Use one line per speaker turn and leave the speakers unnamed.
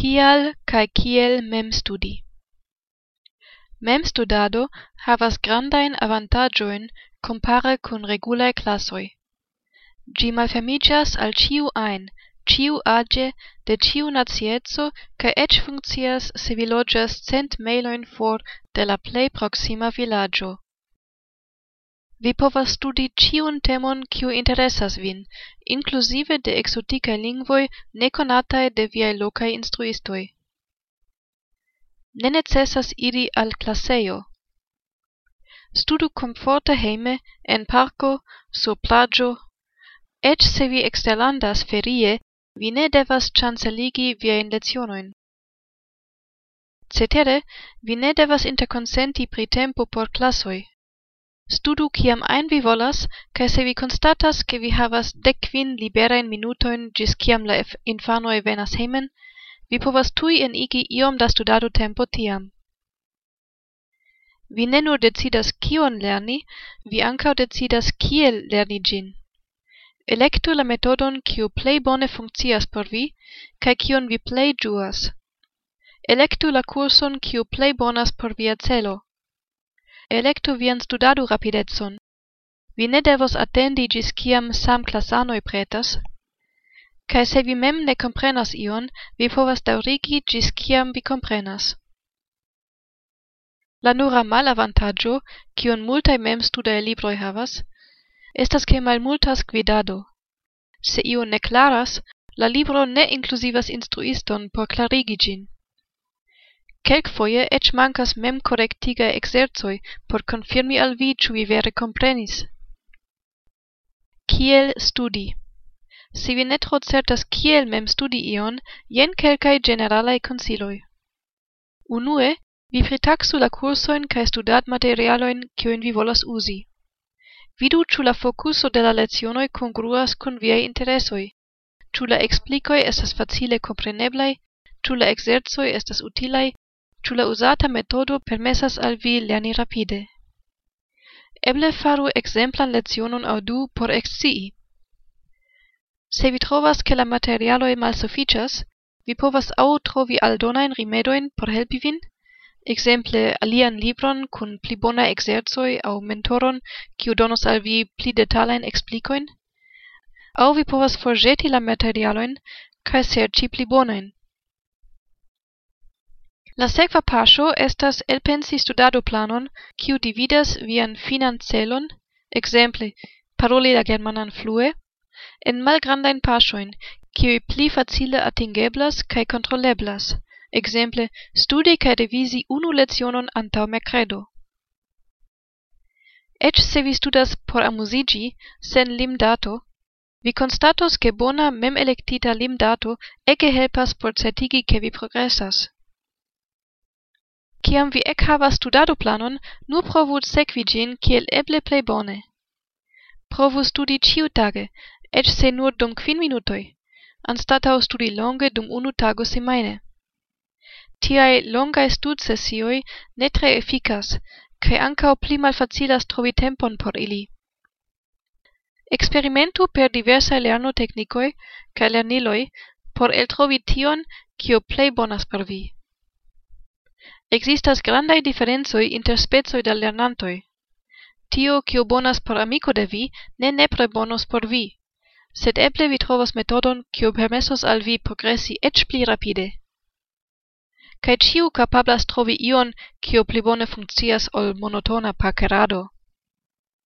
kial kai kiel memstudi. Memstudado havas grandain avantaĝojn compare kun regulae classoi. Gi malfermiĝas al ciu ein, ciu age, de ciu nazietzo, ca ec funccias se vi logias cent meiloin for de la plei proxima villaggio. Vi povas studi ciun temon kiu interesas vin, inclusive de exoticae lingvoi neconatae de viae lokaj instruistoi. Ne necessas iri al classeio. Studu comforte heime, en parco, sur plagio. Eĉ se vi exterlandas ferie, vi ne devas chanceligi viajn lecionojn. Cetere, vi ne devas interconsenti pri tempo por classoi. Studu kiam ein vi volas, kai se vi constatas ke vi havas dek liberain minutoin gis kiam la infanoi venas hejmen, vi povas tui en igi iom da studado-tempo tiam. Vi ne nur decidas kion lerni, vi ankaŭ decidas kiel lerni gin. Electu la metodon kiu plei bone funccias por vi kai kion vi plei juas. Electu la kurson kiu plei bonas por via celo electu vian studado-rapidecon. Vi ne devos attendi gis ciam sam classanoi pretas, cae se vi mem ne comprenas ion, vi povas daurigi gis ciam vi comprenas. La nura mal avantaggio, cion multae mem studae libroi havas, estas che mal multas guidado. Se io ne claras, la libro ne inclusivas instruiston por clarigi gin. Kelk foie ec mancas mem correctiga exerzoi por confirmi al vi, ciu vi vere comprenis. Kiel studi Si vi netro certas kiel memstudi ion, jen kelkai generalai consiloi. Unue, vi pritaxu la cursoin cae studat materialoin cioin vi volas usi. Vidu ciu la focuso de la lezionoi congruas con viei interesoi, ciu la explicoi estas facile compreneblai, ciu la exerzoi estas utilai, ĉu la uzata metodo permesas al vi lerni rapide. Eble faru ekzemplan lecionon aŭ du por ekscii. Se vi trovas ke la materialoj malsufiĉas, vi povas aŭ trovi aldonajn rimedojn por helpi vin, exemple alian libron kun pli bonaj ekzercoj aŭ mentoron, kiu donos al vi pli detalajn eksplikojn, aŭ vi povas forĵeti la materialojn kaj serĉi pli bonajn. La sekva paŝo estas elpensi studado-planon, kiu dividas vian finan celon, ekzemple paroli la germanan flue, en malgrandajn paŝojn, kiuj pli facile atingeblas kaj kontroleblas, ekzemple studi kaj revisi unu lecionon antaŭ merkredo. Eĉ se vi studas por amuziĝi sen limdato, Vi constatos che bona mem electita limdato ege helpas por certigi che vi progressas. Kiam vi ekhavas studado-planon, nur provu sequi gin kiel eble plei bone. Provu studi ĉiutage, ec se nur dum quin minutoi, anstatau studi longe dum unu tago semaine. Tiai longae stud studsesioj ne tre efficas, cae ancao pli malfacilas trovi tempon por ili. Experimentu per diversaj lernoteknikoj cae lerniloi, por eltrovi tion, cio plei bonas por vi. Existas grandai differenzoi inter spezoi da lernantoi. Tio, cio bonas por amico de vi, ne nepre bonos por vi, sed eble vi trovos metodon, cio permesos al vi progresi eĉ pli rapide. Kaj ciu kapablas trovi ion, cio pli bone funccias ol monotona pacerado.